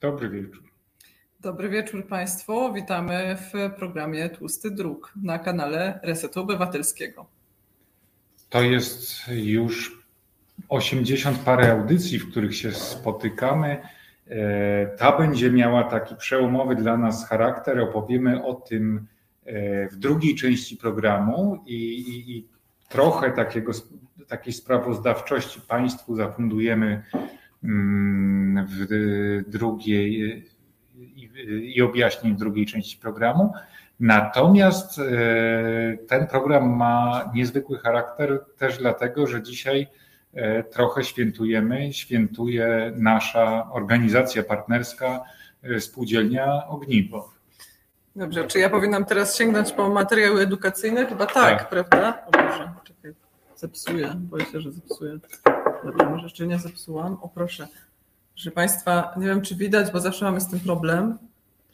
Dobry wieczór. Dobry wieczór Państwu. Witamy w programie Tłusty Druk na kanale Resetu Obywatelskiego. To jest już 80 parę audycji, w których się spotykamy. E, ta będzie miała taki przełomowy dla nas charakter. Opowiemy o tym e, w drugiej części programu i, i, i trochę takiego, takiej sprawozdawczości Państwu zafundujemy w drugiej i, i objaśnień w drugiej części programu. Natomiast e, ten program ma niezwykły charakter też dlatego, że dzisiaj e, trochę świętujemy, świętuje nasza organizacja partnerska e, Spółdzielnia Ogniwo. Dobrze, czy ja powinnam teraz sięgnąć po materiały edukacyjne? Chyba tak, tak. prawda? O Boże, czekaj, zepsuję, boję się, że zepsuję. Dobrze, może jeszcze nie zepsułam. O proszę. Proszę Państwa, nie wiem czy widać, bo zawsze mamy z tym problem.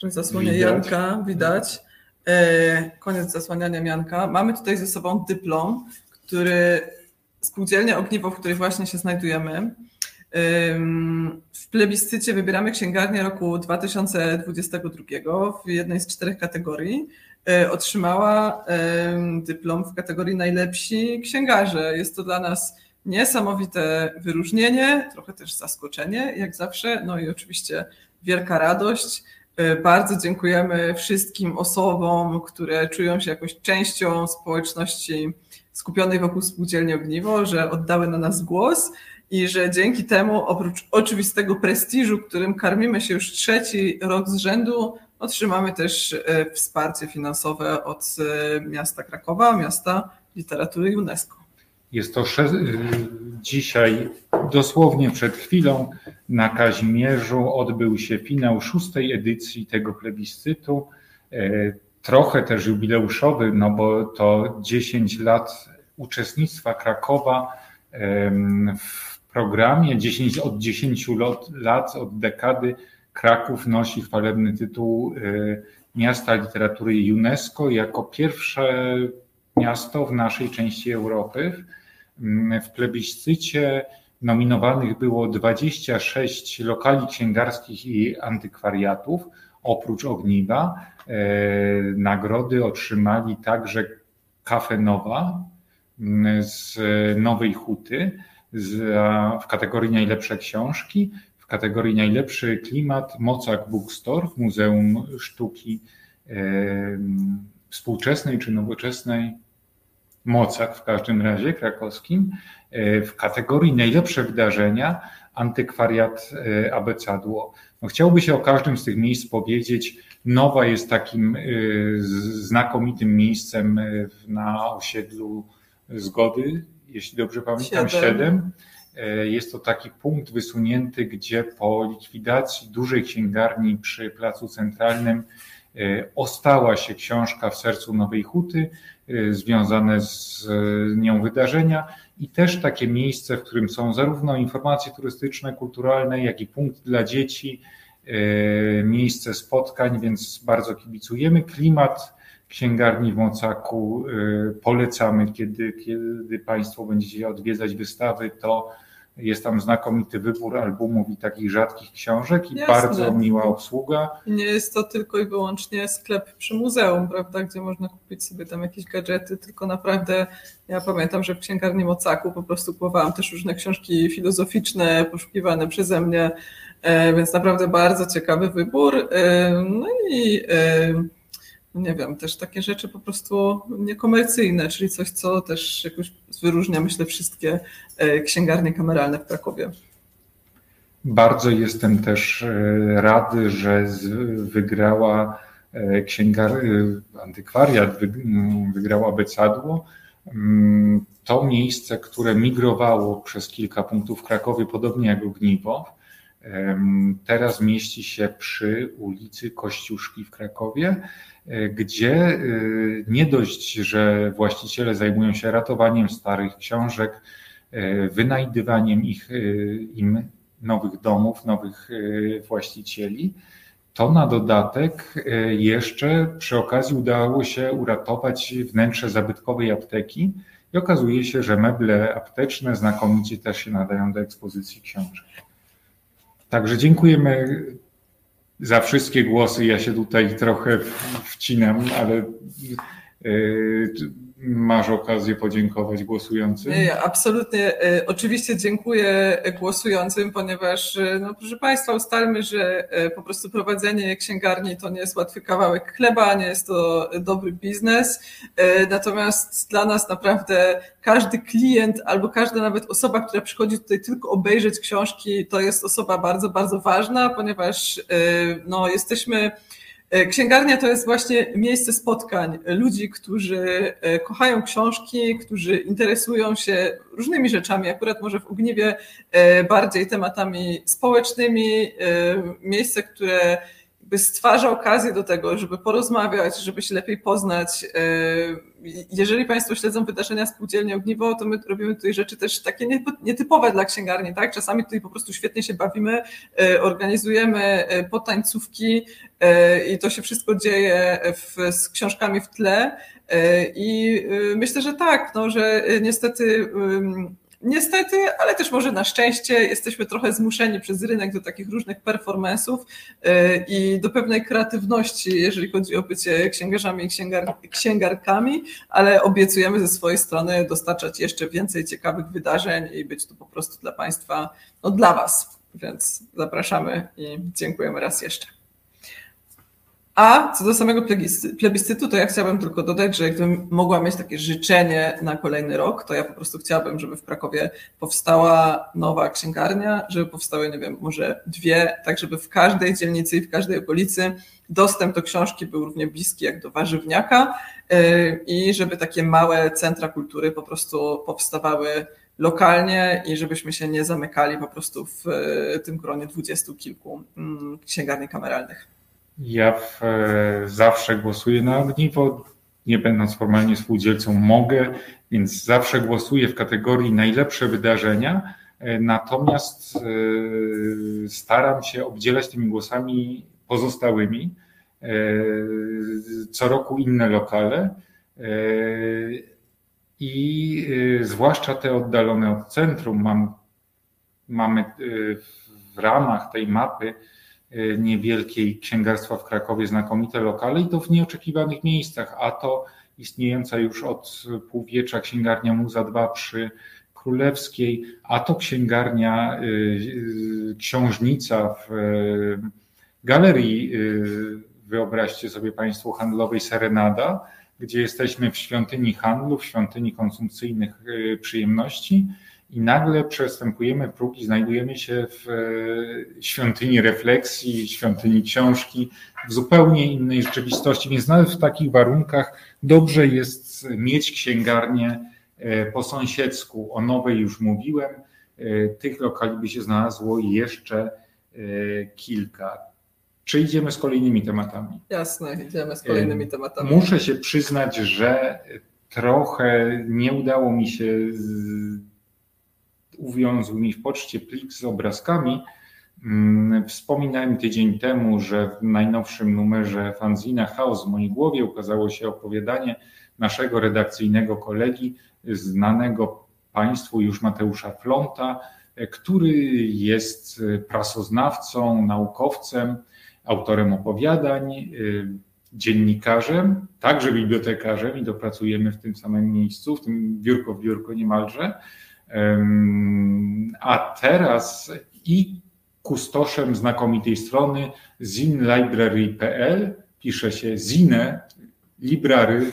Że zasłania Janka, widać. E, koniec zasłaniania Janka. Mamy tutaj ze sobą dyplom, który spółdzielnia Ogniwo, w której właśnie się znajdujemy. W plebiscycie wybieramy księgarnię roku 2022 w jednej z czterech kategorii. E, otrzymała dyplom w kategorii najlepsi księgarze. Jest to dla nas niesamowite wyróżnienie, trochę też zaskoczenie, jak zawsze, no i oczywiście wielka radość. E, bardzo dziękujemy wszystkim osobom, które czują się jakąś częścią społeczności skupionej wokół spółdzielni Ogniwo, że oddały na nas głos i że dzięki temu, oprócz oczywistego prestiżu, którym karmimy się już trzeci rok z rzędu, otrzymamy też e, wsparcie finansowe od e, miasta Krakowa, miasta literatury UNESCO. Jest to dzisiaj, dosłownie przed chwilą, na Kazimierzu odbył się finał szóstej edycji tego plebiscytu. E, trochę też jubileuszowy, no bo to 10 lat uczestnictwa Krakowa w programie, 10, od 10 lat, od dekady Kraków nosi chwalebny tytuł e, Miasta Literatury UNESCO jako pierwsze miasto w naszej części Europy. Mm, w plebiscycie nominowanych było 26 lokali księgarskich i antykwariatów, oprócz Ogniwa. E, nagrody otrzymali także Kafe Nowa mm, z Nowej Huty w kategorii najlepsze książki, w kategorii najlepszy klimat Mocak Bookstore w Muzeum Sztuki Współczesnej czy Nowoczesnej Mocak w każdym razie krakowskim, e, w kategorii najlepsze wydarzenia antykwariat e, Abecadło. No, chciałby się o każdym z tych miejsc powiedzieć. Nowa jest takim e, znakomitym miejscem na osiedlu Zgody, jeśli dobrze pamiętam, siedem. Jest to taki punkt wysunięty, gdzie po likwidacji dużej księgarni przy Placu Centralnym ostała się książka w sercu Nowej Huty, Y, związane z nią wydarzenia i też takie miejsce, w którym są zarówno informacje turystyczne, kulturalne, jak i punkt dla dzieci, y, miejsce spotkań, więc bardzo kibicujemy. Klimat księgarni w Mocaku polecamy, kiedy, kiedy Państwo będziecie odwiedzać wystawy, to jest tam znakomity wybór albumów i takich rzadkich książek i Jasne. bardzo miła obsługa. Nie jest to tylko i wyłącznie sklep przy muzeum, prawda, gdzie można kupić sobie tam jakieś gadżety, tylko naprawdę ja pamiętam, że w księgarni Mocaku po prostu kupowałam też różne książki filozoficzne poszukiwane przeze mnie, e, więc naprawdę bardzo ciekawy wybór. E, no i e, nie wiem, też takie rzeczy po prostu niekomercyjne, czyli coś, co też jakoś wyróżnia, myślę, wszystkie e, księgarnie kameralne w Krakowie. Bardzo jestem też e, rady, że wygrała e, księgar, antykwariat, wygrała Becadło. Mm, to miejsce, które migrowało przez kilka punktów w Krakowie, podobnie jak Ogniwo, teraz mieści się przy ulicy Kościuszki w Krakowie E, gdzie e, nie dość, że właściciele zajmują się ratowaniem starych książek, e, wynajdywaniem ich, im nowych domów, nowych właścicieli, to na dodatek jeszcze przy okazji udało się uratować wnętrze zabytkowej apteki i okazuje się, że meble apteczne znakomicie też się nadają do ekspozycji książek. Także dziękujemy za wszystkie głosy. Ja się tutaj trochę wcinam, ale masz okazję podziękować głosującym? Absolutnie. E, oczywiście dziękuję głosującym, ponieważ, e, no, proszę Państwa, ustalmy, że e, po prostu prowadzenie księgarni to nie jest łatwy kawałek chleba, nie jest to dobry biznes. Natomiast dla nas naprawdę każdy klient albo każda nawet osoba, która przychodzi tutaj tylko obejrzeć książki, to jest osoba bardzo, bardzo ważna, ponieważ no, jesteśmy księgarnia to jest właśnie miejsce spotkań ludzi, którzy e, kochają książki, którzy interesują się różnymi rzeczami, akurat może w Ogniwie e, bardziej tematami społecznymi, miejsce, które stwarza okazję do tego, żeby porozmawiać, żeby się lepiej poznać. Jeżeli Państwo śledzą wydarzenia spółdzielni Ogniwo, to my robimy tutaj rzeczy też takie nietypowe dla księgarni, tak? Czasami tutaj po prostu świetnie się bawimy, organizujemy potańcówki, E, i to się wszystko dzieje w, z książkami w tle. E, I myślę, że tak, no, że niestety Niestety, ale też może na szczęście jesteśmy trochę zmuszeni przez rynek do takich różnych performance'ów e, i do pewnej kreatywności, jeżeli chodzi o bycie księgarzami i księgar, księgarkami, ale obiecujemy ze swojej strony dostarczać jeszcze więcej ciekawych wydarzeń i być tu po prostu dla Państwa, no dla Was. Więc zapraszamy i dziękujemy raz jeszcze. A co do samego plebiscytu, to ja chciałabym tylko dodać, że jakbym mogła mieć takie życzenie na kolejny rok, to ja po prostu chciałabym, żeby w Krakowie powstała nowa księgarnia, żeby powstały, nie wiem, może dwie, tak żeby w każdej dzielnicy i w każdej okolicy dostęp do książki był równie bliski jak do warzywniaka y, i żeby takie małe centra kultury po prostu powstawały lokalnie i żebyśmy się nie zamykali po prostu w y, tym gronie dwudziestu kilku mm, księgarni kameralnych. Ja w, e, zawsze głosuję na ogniwo, nie będąc formalnie spółdzielcą mogę, więc zawsze głosuję w kategorii najlepsze wydarzenia, e, natomiast e, staram się obdzielać tymi głosami pozostałymi. Co roku inne lokale i zwłaszcza te oddalone od centrum mam, mamy w ramach tej mapy niewielkiej księgarstwa w Krakowie znakomite lokale i to w nieoczekiwanych miejscach, a to istniejąca już od półwiecza księgarnia Muza 2 przy Królewskiej, a to księgarnia y, y, Książnica w galerii, wyobraźcie sobie Państwo, handlowej Serenada, gdzie jesteśmy w świątyni handlu, w świątyni konsumpcyjnych przyjemności i nagle przestępujemy próg i znajdujemy się w e, świątyni refleksji, świątyni książki, w zupełnie innej rzeczywistości. Więc nawet w takich warunkach dobrze jest mieć księgarnię e, po sąsiedzku. O nowej już mówiłem. E, tych lokali by się znalazło jeszcze kilka. Czy idziemy z kolejnymi tematami? Jasne, idziemy z kolejnymi tematami. Muszę się przyznać, że trochę nie udało mi się uwiązł mi w poczcie plik z obrazkami. Mm, wspominałem tydzień temu, że w najnowszym numerze fanzina Chaos w mojej głowie ukazało się opowiadanie naszego redakcyjnego kolegi, znanego Państwu już Mateusza Flonta, który jest prasoznawcą, naukowcem, autorem opowiadań, dziennikarzem, także bibliotekarzem i dopracujemy w tym samym miejscu, w tym biurko w biurko niemalże. A teraz i kustoszem znakomitej strony zinlibrary.pl pisze się zine library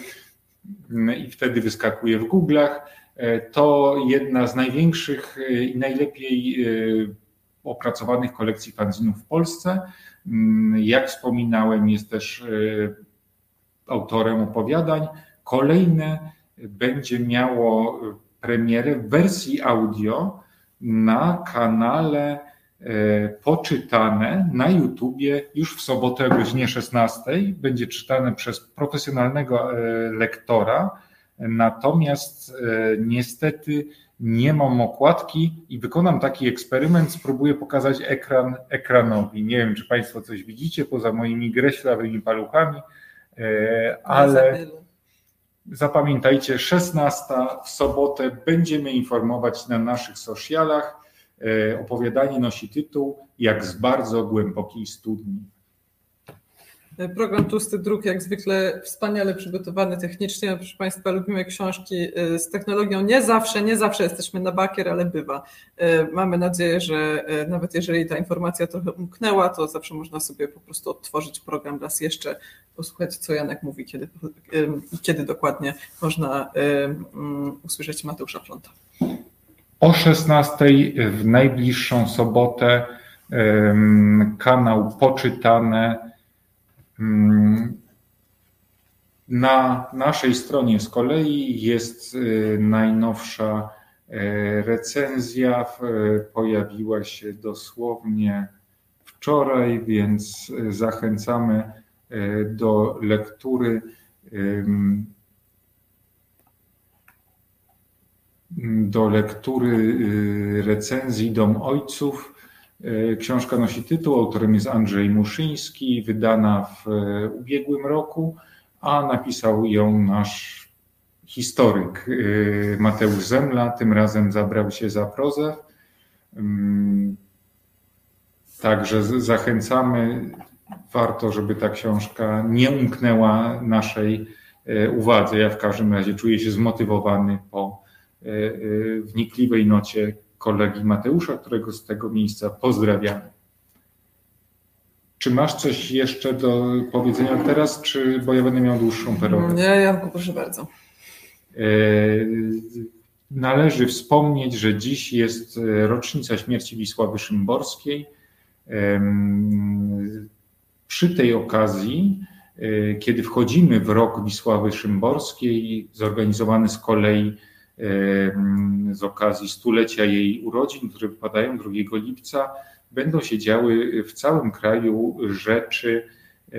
i wtedy wyskakuje w Google'ach. E, to jedna z największych e, i najlepiej e, opracowanych kolekcji fanzinów w Polsce. Jak wspominałem, jest też autorem opowiadań. Kolejne będzie miało premierę w wersji audio na kanale e, poczytane na YouTubie już w sobotę o godzinie 16. Będzie czytane przez profesjonalnego e, lektora, natomiast e, niestety nie mam okładki i wykonam taki eksperyment, spróbuję pokazać ekran ekranowi. Nie wiem, czy Państwo coś widzicie poza moimi greślawymi paluchami, ale Zapamiętajcie, 16 w sobotę będziemy informować na naszych socialach. E, opowiadanie nosi tytuł Jak z bardzo głębokiej studni. Program Tłusty Druk jak zwykle wspaniale przygotowany technicznie. Proszę Państwa, lubimy książki y, z technologią. Nie zawsze, nie zawsze jesteśmy na bakier, ale bywa. Y, mamy nadzieję, że y, nawet jeżeli ta informacja trochę umknęła, to zawsze można sobie po prostu odtworzyć program raz jeszcze, posłuchać co Janek mówi, kiedy, kiedy dokładnie można mm, usłyszeć Mateusza Fronta. O 16 w najbliższą sobotę kanał Poczytane. Na naszej stronie z kolei jest y, najnowsza e, recenzja. Pojawiła się dosłownie wczoraj, więc y, zachęcamy do lektury. Do lektury y, recenzji Dom Ojców książka nosi tytuł, autorem jest Andrzej Muszyński, wydana w e, ubiegłym roku, a napisał ją nasz historyk e, Mateusz Zemla. Tym razem zabrał się za prozę. Mm, także zachęcamy. Warto, żeby ta książka nie umknęła naszej uwadze. Ja w każdym razie czuję się zmotywowany po wnikliwej nocie kolegi Mateusza, którego z tego miejsca pozdrawiamy. Czy masz coś jeszcze do powiedzenia teraz, czy bo ja będę miał dłuższą perorę? Nie, Janku, proszę bardzo. E, należy wspomnieć, że dziś jest rocznica śmierci Wisławy Szymborskiej. Przy tej okazji, e, kiedy wchodzimy w rok Wisławy Szymborskiej, zorganizowany z kolei z okazji stulecia jej urodzin, które wypadają 2 lipca, będą się działy w całym kraju rzeczy, e,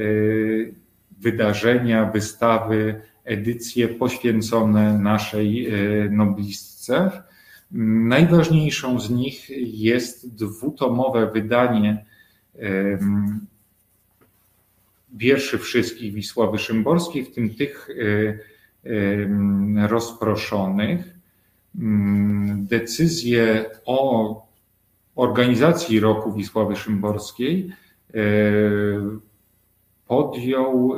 wydarzenia, wystawy, edycje poświęcone naszej e, noblistce. Najważniejszą z nich jest dwutomowe wydanie wierszy wszystkich Wisławy Szymborskiej, w tym tych e, rozproszonych. Mm, decyzję o organizacji roku Wisławy Szymborskiej e, podjął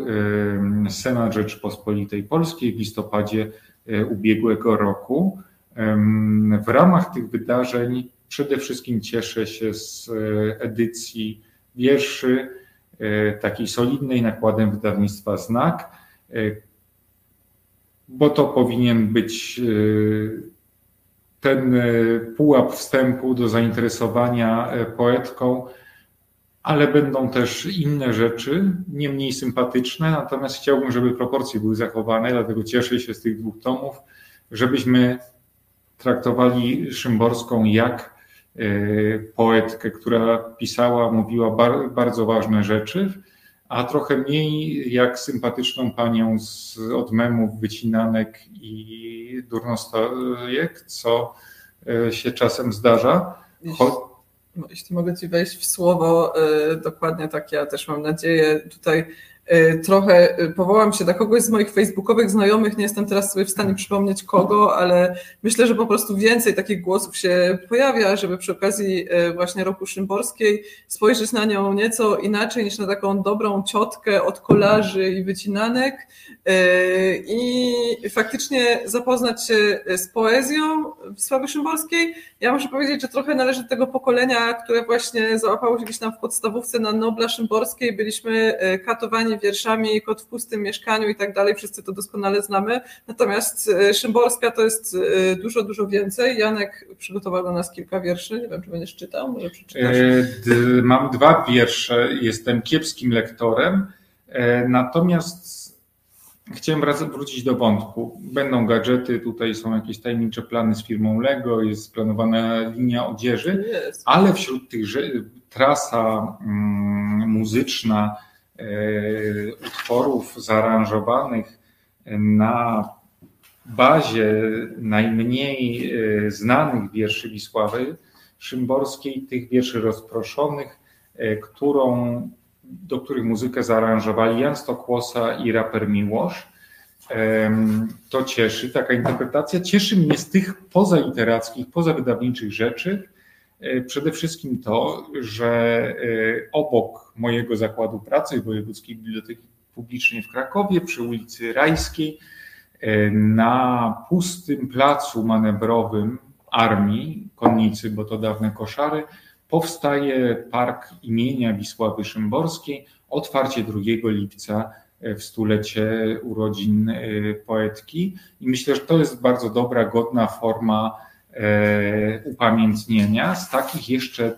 Senat Rzeczypospolitej Polskiej w listopadzie e, ubiegłego roku. W ramach tych wydarzeń przede wszystkim cieszę się z e, edycji wierszy takiej solidnej nakładem wydawnictwa Znak, bo to powinien być y, ten y, pułap wstępu do zainteresowania y, poetką, ale będą też inne rzeczy, nie mniej sympatyczne, natomiast chciałbym, żeby proporcje były zachowane, dlatego cieszę się z tych dwóch tomów, żebyśmy traktowali Szymborską jak poetkę, która pisała, mówiła bardzo ważne rzeczy, a trochę mniej jak sympatyczną panią z, od memów, wycinanek i durnostojek, co e, się czasem zdarza. Cho jeśli mogę Ci wejść w słowo, e, dokładnie tak ja też mam nadzieję. Tutaj trochę y, powołam się na kogoś z moich facebookowych znajomych, nie jestem teraz sobie w stanie przypomnieć kogo, ale myślę, że po prostu więcej takich głosów się pojawia, żeby przy okazji y, właśnie roku Szymborskiej spojrzeć na nią nieco inaczej niż na taką dobrą ciotkę od kolarzy i wycinanek i faktycznie zapoznać się z poezją Sławy Szymborskiej. Ja muszę powiedzieć, że trochę należy do tego pokolenia, które właśnie załapało się gdzieś tam w podstawówce na Nobla Szymborskiej, byliśmy katowani wierszami, kot w pustym mieszkaniu i tak dalej, wszyscy to doskonale znamy. Natomiast e, Szymborska to jest e, dużo, dużo więcej. Janek przygotował dla nas kilka wierszy, nie wiem, czy będziesz czytał, może przeczytasz? E, mam dwa wiersze, jestem kiepskim lektorem, natomiast Chciałem wrócić do wątku. Będą gadżety, tutaj są jakieś tajemnicze plany z firmą Lego, jest planowana linia odzieży, ale wśród tych trasa mm, muzyczna, utworów zaaranżowanych na bazie najmniej e, znanych wierszy Wisławy Szymborskiej, tych wierszy rozproszonych, e, którą, do których muzykę zaaranżowali Jan Stokłosa i raper Miłosz. To cieszy, taka interpretacja. Cieszy mnie z tych pozaliterackich, pozawydawniczych rzeczy, przede wszystkim to, że obok mojego zakładu pracy Wojewódzkiej Biblioteki Publicznej w Krakowie przy ulicy Rajskiej na pustym placu manewrowym armii, konnicy, bo to dawne koszary, powstaje park imienia Wisławy Szymborskiej, otwarcie 2 lipca w stulecie urodzin e, poetki. I myślę, że to jest bardzo dobra, godna forma e, upamiętnienia. Z takich jeszcze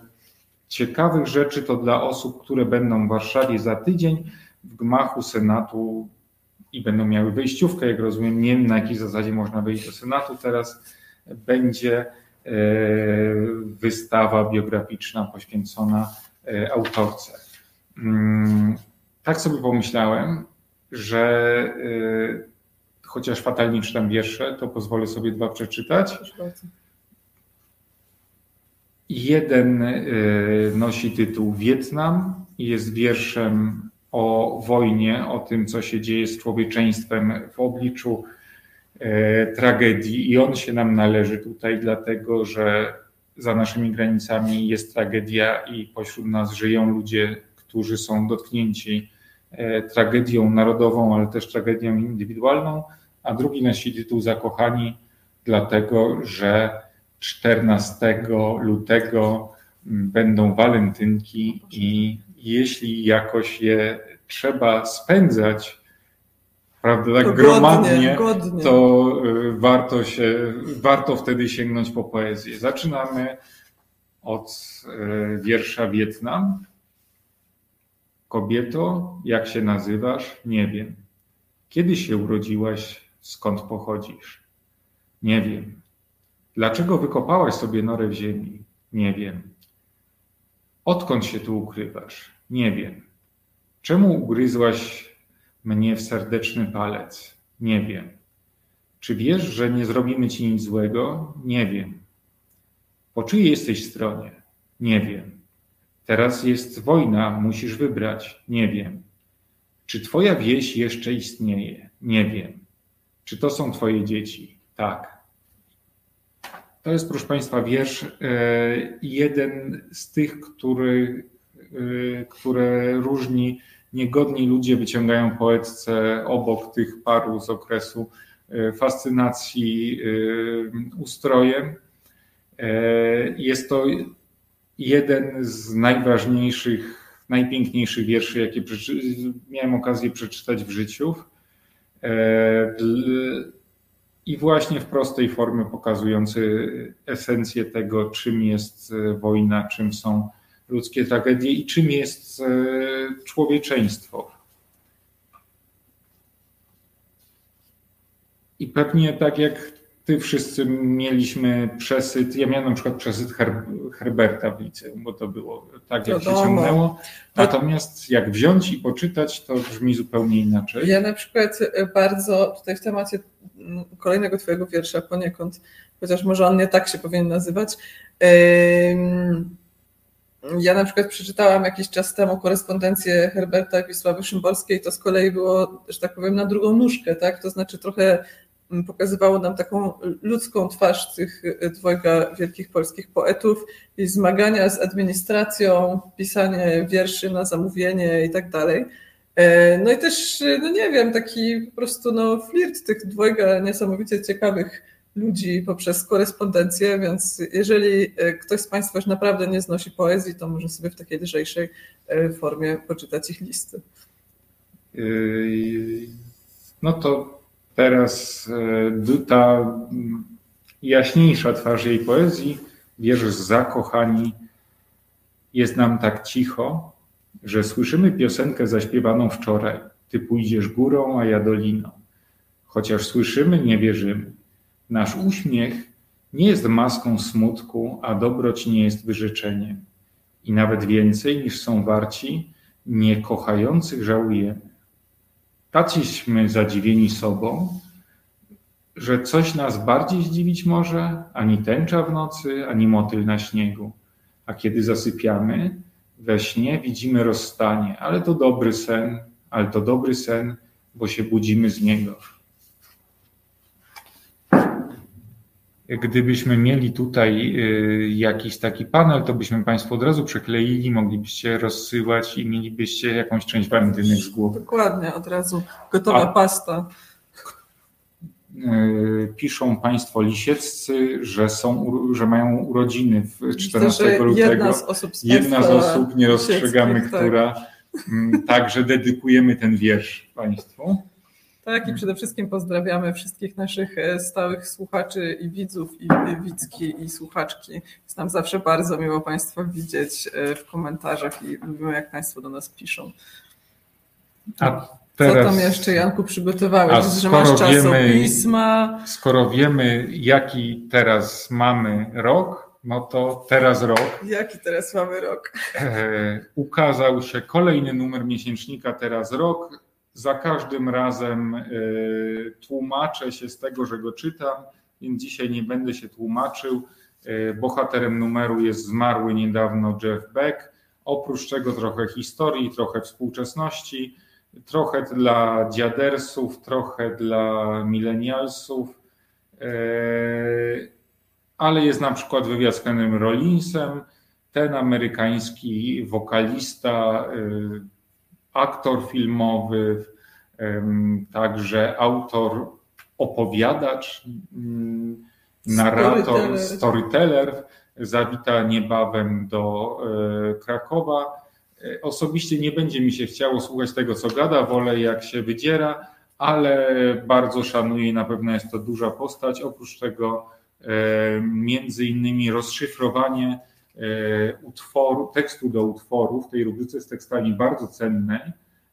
ciekawych rzeczy to dla osób, które będą w Warszawie za tydzień w gmachu Senatu i będą miały wejściówkę, jak rozumiem, nie wiem na jakiej zasadzie można wejść do Senatu teraz, będzie e, wystawa biograficzna poświęcona autorce. Mm, tak sobie pomyślałem, że chociaż fatalnie czytam wiersze, to pozwolę sobie dwa przeczytać. Jeden y, nosi tytuł Wietnam i jest wierszem o wojnie, o tym, co się dzieje z człowieczeństwem w obliczu y, tragedii. I on się nam należy tutaj, dlatego że za naszymi granicami jest tragedia i pośród nas żyją ludzie, którzy są dotknięci E, tragedią narodową, ale też tragedią indywidualną, a drugi nosi tytuł Zakochani, dlatego że 14 lutego będą walentynki i jeśli jakoś je trzeba spędzać, prawda, tak gromadnie, godnie. to e, warto się, warto wtedy sięgnąć po poezję. Zaczynamy od e, wiersza Wietnam. Kobieto, jak się nazywasz? Nie wiem. Kiedy się urodziłaś? Skąd pochodzisz? Nie wiem. Dlaczego wykopałaś sobie norę w ziemi? Nie wiem. Odkąd się tu ukrywasz? Nie wiem. Czemu ugryzłaś mnie w serdeczny palec? Nie wiem. Czy wiesz, że nie zrobimy ci nic złego? Nie wiem. Po czyjej jesteś stronie? Nie wiem. Teraz jest wojna, musisz wybrać. Nie wiem. Czy twoja wieś jeszcze istnieje? Nie wiem. Czy to są twoje dzieci? Tak. To jest, proszę Państwa, wiersz e, jeden z tych, który, e, które różni niegodni ludzie wyciągają poetce obok tych paru z okresu e, fascynacji ustrojem. Jest to jeden z najważniejszych, najpiękniejszych wierszy, jakie miałem okazję przeczytać w życiu. I właśnie w prostej formie pokazujący esencję tego, czym jest e, wojna, czym są ludzkie tragedie i czym jest e, człowieczeństwo. I pewnie tak jak ty wszyscy mieliśmy przesyt, ja miałem na przykład przesyt Her Herberta w liceum, bo to było tak, jak się ciągnęło. Natomiast jak wziąć i poczytać, to brzmi zupełnie inaczej. Ja na przykład bardzo tutaj w temacie kolejnego twojego wiersza poniekąd, chociaż może on nie tak się powinien nazywać, ja na przykład przeczytałam jakiś czas temu korespondencję Herberta i Wisławy Szymborskiej, to z kolei było, że tak powiem, na drugą nóżkę, tak? To znaczy trochę pokazywało nam taką ludzką twarz tych dwojga wielkich polskich poetów i zmagania z administracją, pisanie wierszy na zamówienie i tak dalej. E, no i też, no nie wiem, taki po prostu no, flirt tych dwojga niesamowicie ciekawych ludzi poprzez korespondencję, więc jeżeli e, ktoś z Państwa już naprawdę nie znosi poezji, to może sobie w takiej lżejszej e, formie poczytać ich listy. No to Teraz e, ta jaśniejsza twarz jej poezji, wiersz zakochani, jest nam tak cicho, że słyszymy piosenkę zaśpiewaną wczoraj. Ty pójdziesz górą, a ja doliną. Chociaż słyszymy, nie wierzymy. Nasz uśmiech nie jest maską smutku, a dobroć nie jest wyrzeczeniem. I nawet więcej niż są warci, niekochających żałujemy. Taciśmy zadziwieni sobą, że coś nas bardziej zdziwić może, ani tęcza w nocy, ani motyl na śniegu. A kiedy zasypiamy, we śnie widzimy rozstanie, ale to dobry sen, ale to dobry sen, bo się budzimy z niego. Gdybyśmy mieli tutaj jakiś taki panel, to byśmy Państwu od razu przekleili, moglibyście rozsyłać i mielibyście jakąś część walentynek z głowy. Dokładnie, od razu gotowa A, pasta. Piszą Państwo lisieccy, że, są, że mają urodziny w 14 Myślę, lutego. Jedna z osób, z jedna z osób nie rozstrzegamy, tak. która. Tak. Także dedykujemy ten wiersz Państwu. Tak, i przede wszystkim pozdrawiamy wszystkich naszych e, stałych słuchaczy i widzów, i widzki, i słuchaczki. Jest nam zawsze bardzo miło Państwa widzieć e, w komentarzach i lubimy, jak Państwo do nas piszą. A teraz, Co tam jeszcze, Janku, przygotowałeś? Że masz czasopisma. Wiemy, skoro wiemy, jaki teraz mamy rok, no to teraz rok. Jaki teraz mamy rok? E, ukazał się kolejny numer miesięcznika Teraz Rok za każdym razem y, tłumaczę się z tego, że go czytam, więc dzisiaj nie będę się tłumaczył. Y, bohaterem numeru jest zmarły niedawno Jeff Beck. Oprócz tego trochę historii, trochę współczesności, trochę dla dziadersów, trochę dla millennialsów, y, ale jest na przykład wywiad z Rollinsem, ten amerykański wokalista, aktor filmowy, także autor, opowiadacz, mm, narrator, storyteller, zawita niebawem do e, Krakowa. E, osobiście nie będzie mi się chciało słuchać tego, co gada, wolę jak się wydziera, ale bardzo szanuję i na pewno jest to duża postać. Oprócz tego e, między innymi rozszyfrowanie utworu, tekstu do utworu w tej rubryce z tekstami bardzo cennej,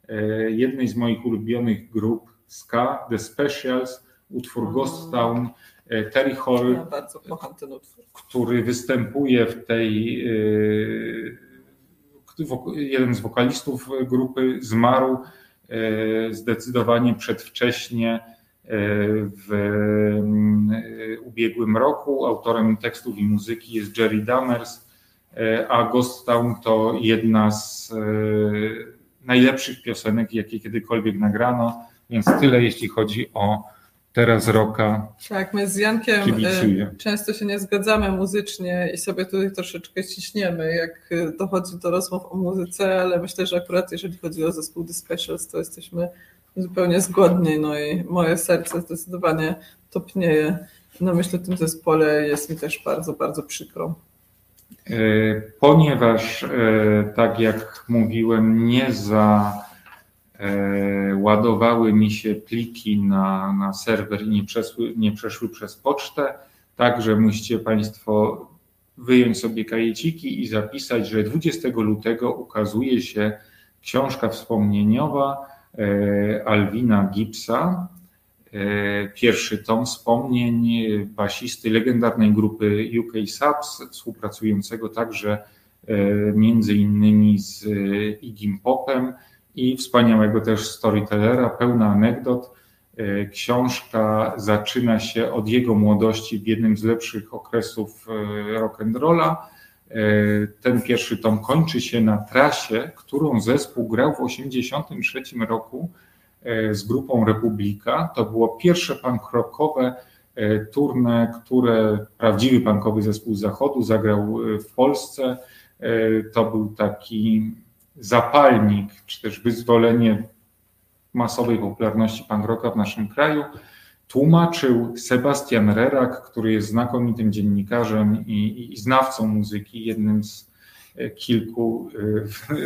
e, jednej z moich ulubionych grup ska, The Specials, utwór Ghost Town, e, Terry Hall, ja który występuje w tej, e, jeden z wokalistów grupy zmarł zdecydowanie przedwcześnie w ubiegłym roku. Autorem tekstów i muzyki jest Jerry Dammers, E, a Ghost Town to jedna z e, najlepszych piosenek, jakie kiedykolwiek nagrano, więc tyle jeśli chodzi o teraz roka. Tak, my z Jankiem e, często się nie zgadzamy muzycznie i sobie tutaj troszeczkę ciśniemy, jak dochodzi do rozmów o muzyce, ale myślę, że akurat jeżeli chodzi o zespół The Specials, to jesteśmy zupełnie zgodni, no i moje serce zdecydowanie topnieje na myśl o tym zespole jest mi też bardzo, bardzo przykro. E, ponieważ, e, tak jak mówiłem, nie załadowały mi się pliki na, na serwer i nie, przeszły, nie przeszły przez pocztę, także musicie Państwo wyjąć sobie kajeciki i zapisać, że 20 lutego ukazuje się książka wspomnieniowa e, Alwina Gipsa, E, pierwszy tom wspomnień basisty legendarnej grupy UK Subs, współpracującego także e, między innymi z Igim Popem i wspaniałego też storytellera, pełna anegdot. E, książka zaczyna się od jego młodości w jednym z lepszych okresów rock'n'rolla. Ten pierwszy tom kończy się na trasie, którą zespół grał w 1983 roku E, z grupą Republika. To było pierwsze punk rockowe e, turne, które prawdziwy punkowy zespół Zachodu zagrał e, w Polsce. To był taki zapalnik, czy też wyzwolenie masowej popularności punk rocka w naszym kraju. Tłumaczył Sebastian Rerak, który jest znakomitym dziennikarzem i, i znawcą muzyki, jednym z kilku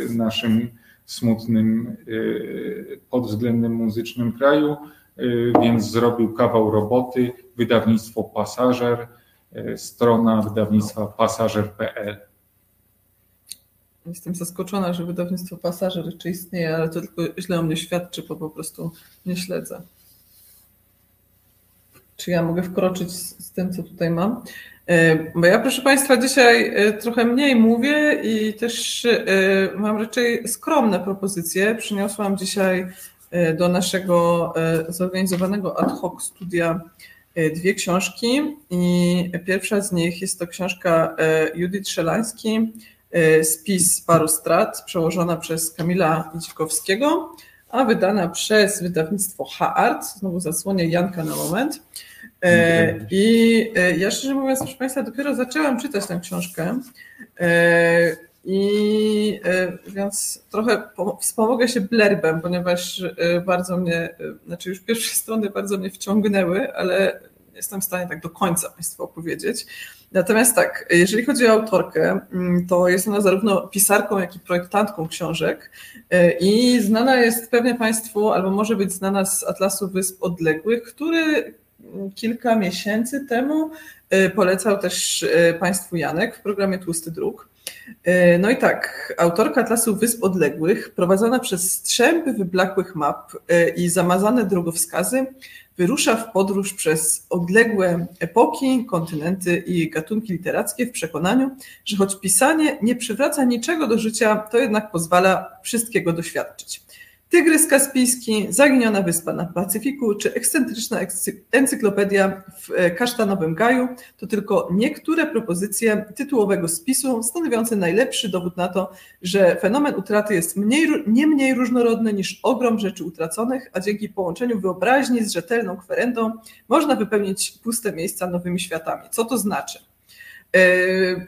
w naszym smutnym y, pod względem muzycznym kraju, y, więc zrobił kawał roboty. Wydawnictwo Pasażer, y, strona wydawnictwa pasażer.pl. Jestem zaskoczona, że wydawnictwo Pasażer jeszcze istnieje, ale to tylko źle o mnie świadczy, bo po prostu nie śledzę. Czy ja mogę wkroczyć z, z tym, co tutaj mam? E, bo ja, proszę Państwa, dzisiaj e, trochę mniej mówię i też e, mam raczej skromne propozycje. Przyniosłam dzisiaj do naszego zorganizowanego ad hoc studia dwie książki i pierwsza z nich jest to książka Judith Szelański, Spis paru strat, przełożona przez Kamila Dzikowskiego, a wydana przez wydawnictwo H-Art, znowu zasłonię Janka na moment. I ja szczerze mówiąc, proszę Państwa, dopiero zaczęłam czytać tę książkę. I więc trochę wspomogę się blerbem, ponieważ bardzo mnie, znaczy już pierwsze strony bardzo mnie wciągnęły, ale jestem w stanie tak do końca Państwu opowiedzieć. Natomiast tak, jeżeli chodzi o autorkę, mm, to jest ona zarówno pisarką, jak i projektantką książek e, i znana jest pewnie Państwu, albo może być znana z Atlasu Wysp Odległych, który kilka miesięcy temu e, polecał też e, Państwu Janek w programie Tłusty Dróg. No i tak, autorka Atlasu Wysp Odległych, prowadzona przez strzępy wyblakłych map i zamazane drogowskazy, wyrusza w podróż przez odległe epoki, kontynenty i gatunki literackie w przekonaniu, że choć pisanie nie przywraca niczego do życia, to jednak pozwala wszystkiego doświadczyć. Tygrys Kaspijski, Zaginiona Wyspa na Pacyfiku czy ekscentryczna encyklopedia w e, Kasztanowym Gaju to tylko niektóre propozycje tytułowego spisu stanowiące najlepszy dowód na to, że fenomen utraty jest mniej, nie mniej różnorodny niż ogrom rzeczy utraconych, a dzięki połączeniu wyobraźni z rzetelną kwerendą można wypełnić puste miejsca nowymi światami. Co to znaczy? Yy,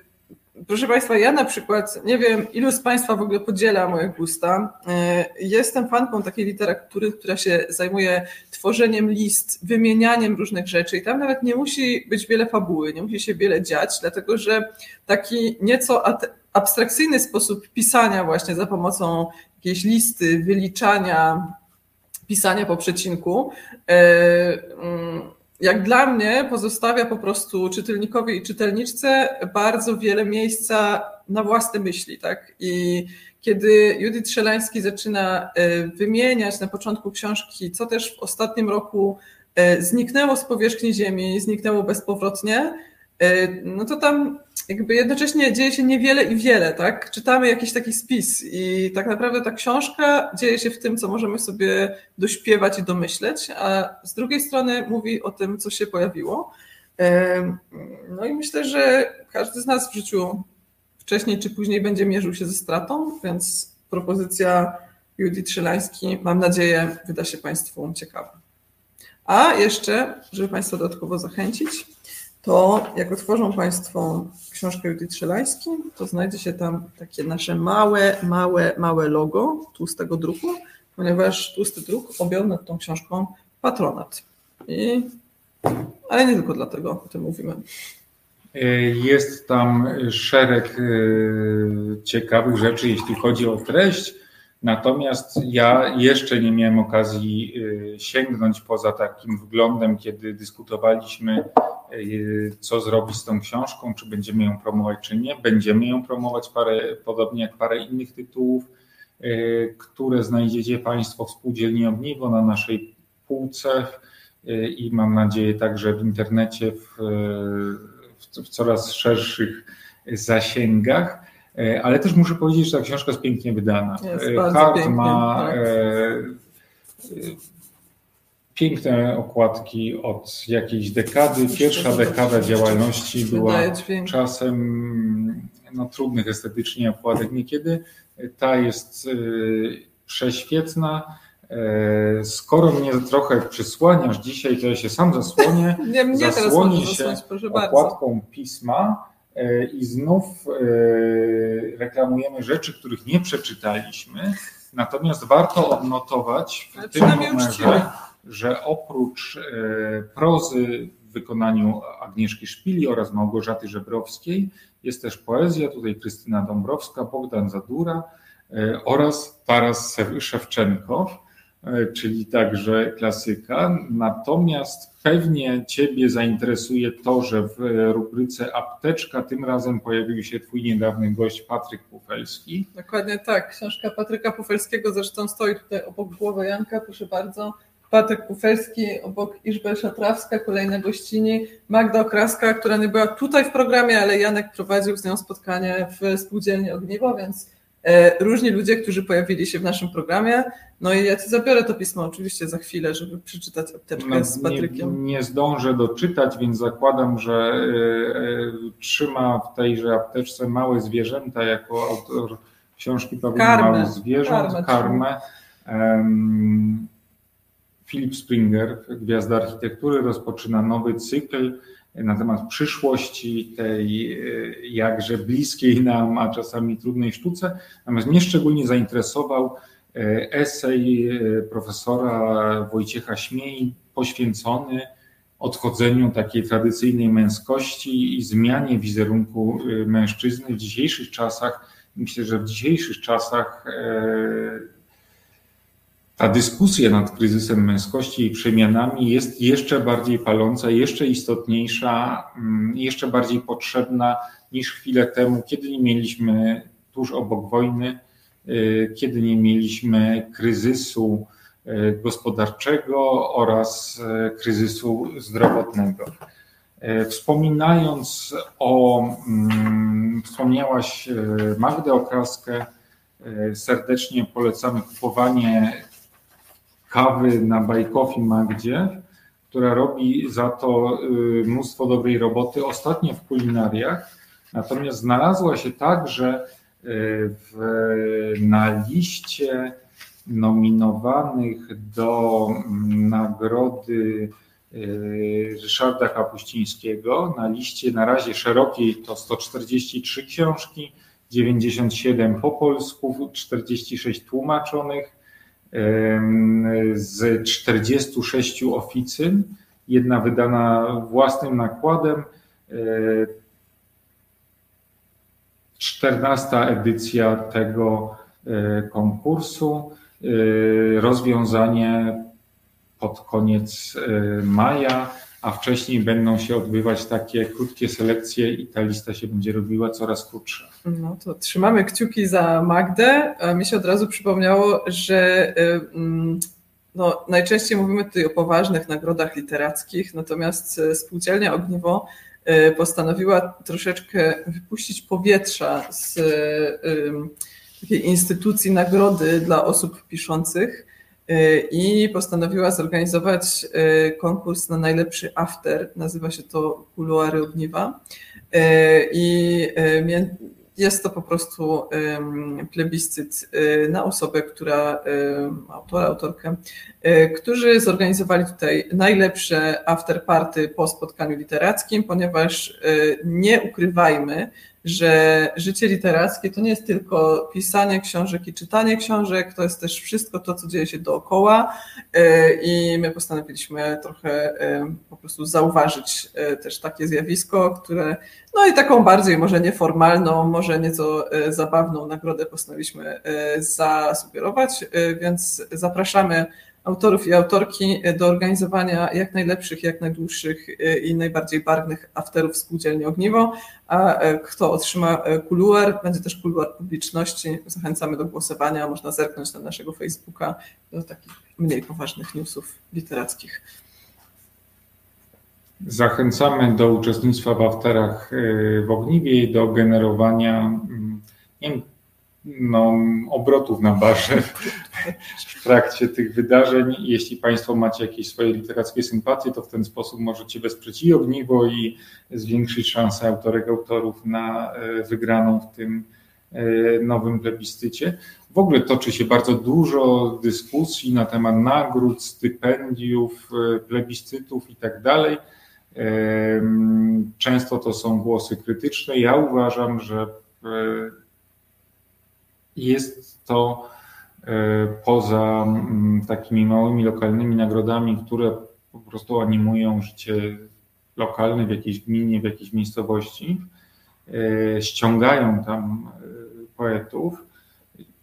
Proszę Państwa, ja na przykład, nie wiem, ilu z Państwa w ogóle podziela moje gusta. E, jestem fanką takiej literatury, która się zajmuje tworzeniem list, wymienianiem różnych rzeczy i tam nawet nie musi być wiele fabuły, nie musi się wiele dziać, dlatego że taki nieco abstrakcyjny sposób pisania właśnie za pomocą jakiejś listy, wyliczania, pisania po przecinku, e, mm, jak dla mnie pozostawia po prostu czytelnikowi i czytelniczce bardzo wiele miejsca na własne myśli, tak? I kiedy Judith Szelański zaczyna e, wymieniać na początku książki, co też w ostatnim roku e, zniknęło z powierzchni Ziemi, zniknęło bezpowrotnie, E, no to tam jakby jednocześnie dzieje się niewiele i wiele, tak? Czytamy jakiś taki spis i tak naprawdę ta książka dzieje się w tym, co możemy sobie dośpiewać i domyśleć, a z drugiej strony mówi o tym, co się pojawiło. No i myślę, że każdy z nas w życiu wcześniej czy później będzie mierzył się ze stratą, więc propozycja Judith Szylański, mam nadzieję, wyda się Państwu ciekawa. A jeszcze, żeby Państwa dodatkowo zachęcić, to jak otworzą Państwo książkę Judith Szelański, to znajdzie się tam takie nasze małe, małe, małe logo tłustego druku, ponieważ tłusty druk objął nad tą książką patronat. I, ale nie tylko dlatego o tym mówimy. Jest tam szereg e, ciekawych rzeczy, jeśli chodzi o treść. Natomiast ja jeszcze nie miałem okazji e, sięgnąć poza takim wglądem, kiedy dyskutowaliśmy Y, co zrobić z tą książką, czy będziemy ją promować, czy nie. Będziemy ją promować, parę, podobnie jak parę innych tytułów, y, które znajdziecie Państwo w Spółdzielni Ogniwo na naszej półce y, i mam nadzieję także w internecie w, w, w coraz szerszych zasięgach. Ale też muszę powiedzieć, że ta książka jest pięknie wydana. Jest Hart ma tak piękne okładki od jakiejś dekady. Pierwsza dekada działalności była czasem no, trudnych estetycznie okładek niekiedy. Ta jest y, prześwietna. E, skoro mnie trochę przysłaniasz dzisiaj, to ja się sam zasłonię. Nie, mnie zasłonię się okładką bardzo. pisma e, i znów e, reklamujemy rzeczy, których nie przeczytaliśmy. Natomiast warto odnotować w tym numerze, że oprócz e, prozy w wykonaniu Agnieszki Szpili oraz Małgorzaty Żebrowskiej jest też poezja, tutaj Krystyna Dąbrowska, Bogdan Zadura e, oraz Taras Szewczenkow, e, czyli także klasyka. Natomiast pewnie Ciebie zainteresuje to, że w rubryce Apteczka tym razem pojawił się Twój niedawny gość Patryk Pufelski. Dokładnie tak. Książka Patryka Pufelskiego zresztą stoi tutaj obok głowy Janka, proszę bardzo. Patek Kufelski, obok Iżbel Szatrawska, kolejne gościni, Magda Okraska, która nie była tutaj w programie, ale Janek prowadził z nią spotkanie w Spółdzielni Ogniwo, więc e, różni ludzie, którzy pojawili się w naszym programie. No i ja ci zabiorę to pismo oczywiście za chwilę, żeby przeczytać apteczkę no, z Patrykiem. Nie, nie, zdążę doczytać, więc zakładam, że y, y, trzyma w tejże apteczce małe zwierzęta jako autor książki Paweł Małych Zwierząt, karmę. karmę Philip Springer, Gwiazda Architektury, rozpoczyna nowy cykl na temat przyszłości tej jakże bliskiej nam, a czasami trudnej sztuce. Natomiast mnie szczególnie zainteresował esej profesora Wojciecha Śmiej poświęcony odchodzeniu takiej tradycyjnej męskości i zmianie wizerunku mężczyzny w dzisiejszych czasach. Myślę, że w dzisiejszych czasach e, ta dyskusja nad kryzysem męskości i przemianami jest jeszcze bardziej paląca, jeszcze istotniejsza, mm, jeszcze bardziej potrzebna niż chwilę temu, kiedy nie mieliśmy tuż obok wojny, y, kiedy nie mieliśmy kryzysu E, gospodarczego oraz e, kryzysu zdrowotnego. Wspominając o, mm, wspomniałaś Magdę Okraskę, serdecznie polecamy kupowanie kawy na Bajkofi Magdzie, która robi za to mnóstwo dobrej roboty, ostatnio w kulinariach. Natomiast znalazła się także w, na liście nominowanych do mm, nagrody y, Ryszarda Kapuścińskiego. Na liście na razie szerokiej to 143 książki, 97 po polsku, 46 tłumaczonych, z 46 oficyn, jedna wydana własnym nakładem, 14 edycja tego y, konkursu. Y, rozwiązanie pod koniec maja, a wcześniej będą się odbywać takie krótkie selekcje i ta lista się będzie robiła coraz krótsza. No to trzymamy kciuki za Magdę. Mi się od razu przypomniało, że y, mm, no, najczęściej mówimy tutaj o poważnych nagrodach literackich, natomiast spółdzielnia Ogniwo postanowiła troszeczkę wypuścić powietrza z takiej instytucji nagrody dla osób piszących y, i postanowiła zorganizować y, konkurs na najlepszy after. Nazywa się to Kuluary Ogniwa. Y, I jest to po prostu plebiscyt na osobę, która, autora, autorkę, którzy zorganizowali tutaj najlepsze afterparty po spotkaniu literackim, ponieważ nie ukrywajmy, że życie literackie to nie jest tylko pisanie książek i czytanie książek, to jest też wszystko to, co dzieje się dookoła e, i my postanowiliśmy trochę e, po prostu zauważyć e, też takie zjawisko, które, no i taką bardziej może nieformalną, może nieco zabawną nagrodę postanowiliśmy zasugerować, więc zapraszamy autorów i autorki do organizowania jak najlepszych, jak najdłuższych e, i najbardziej barwnych afterów spółdzielni Ogniwo, a e, kto otrzyma e, kuluar, będzie też kuluar publiczności. Zachęcamy do głosowania, można zerknąć na naszego Facebooka do takich mniej poważnych newsów literackich. Zachęcamy do uczestnictwa w afterach w Ogniwie i do generowania mm, nie wiem, no, obrotów na barze w trakcie tych wydarzeń. Jeśli Państwo macie jakieś swoje literackie sympatie, to w ten sposób możecie wesprzeć i ogniwo i zwiększyć szanse autorek, autorów na e, wygraną w tym e, nowym plebiscycie. W ogóle toczy się bardzo dużo dyskusji na temat nagród, stypendiów, e, plebiscytów i tak dalej. Często to są głosy krytyczne. Ja uważam, że jest to e, poza mm, takimi małymi lokalnymi nagrodami, które po prostu animują życie lokalne w jakiejś gminie, w jakiejś miejscowości, e, ściągają tam e, poetów.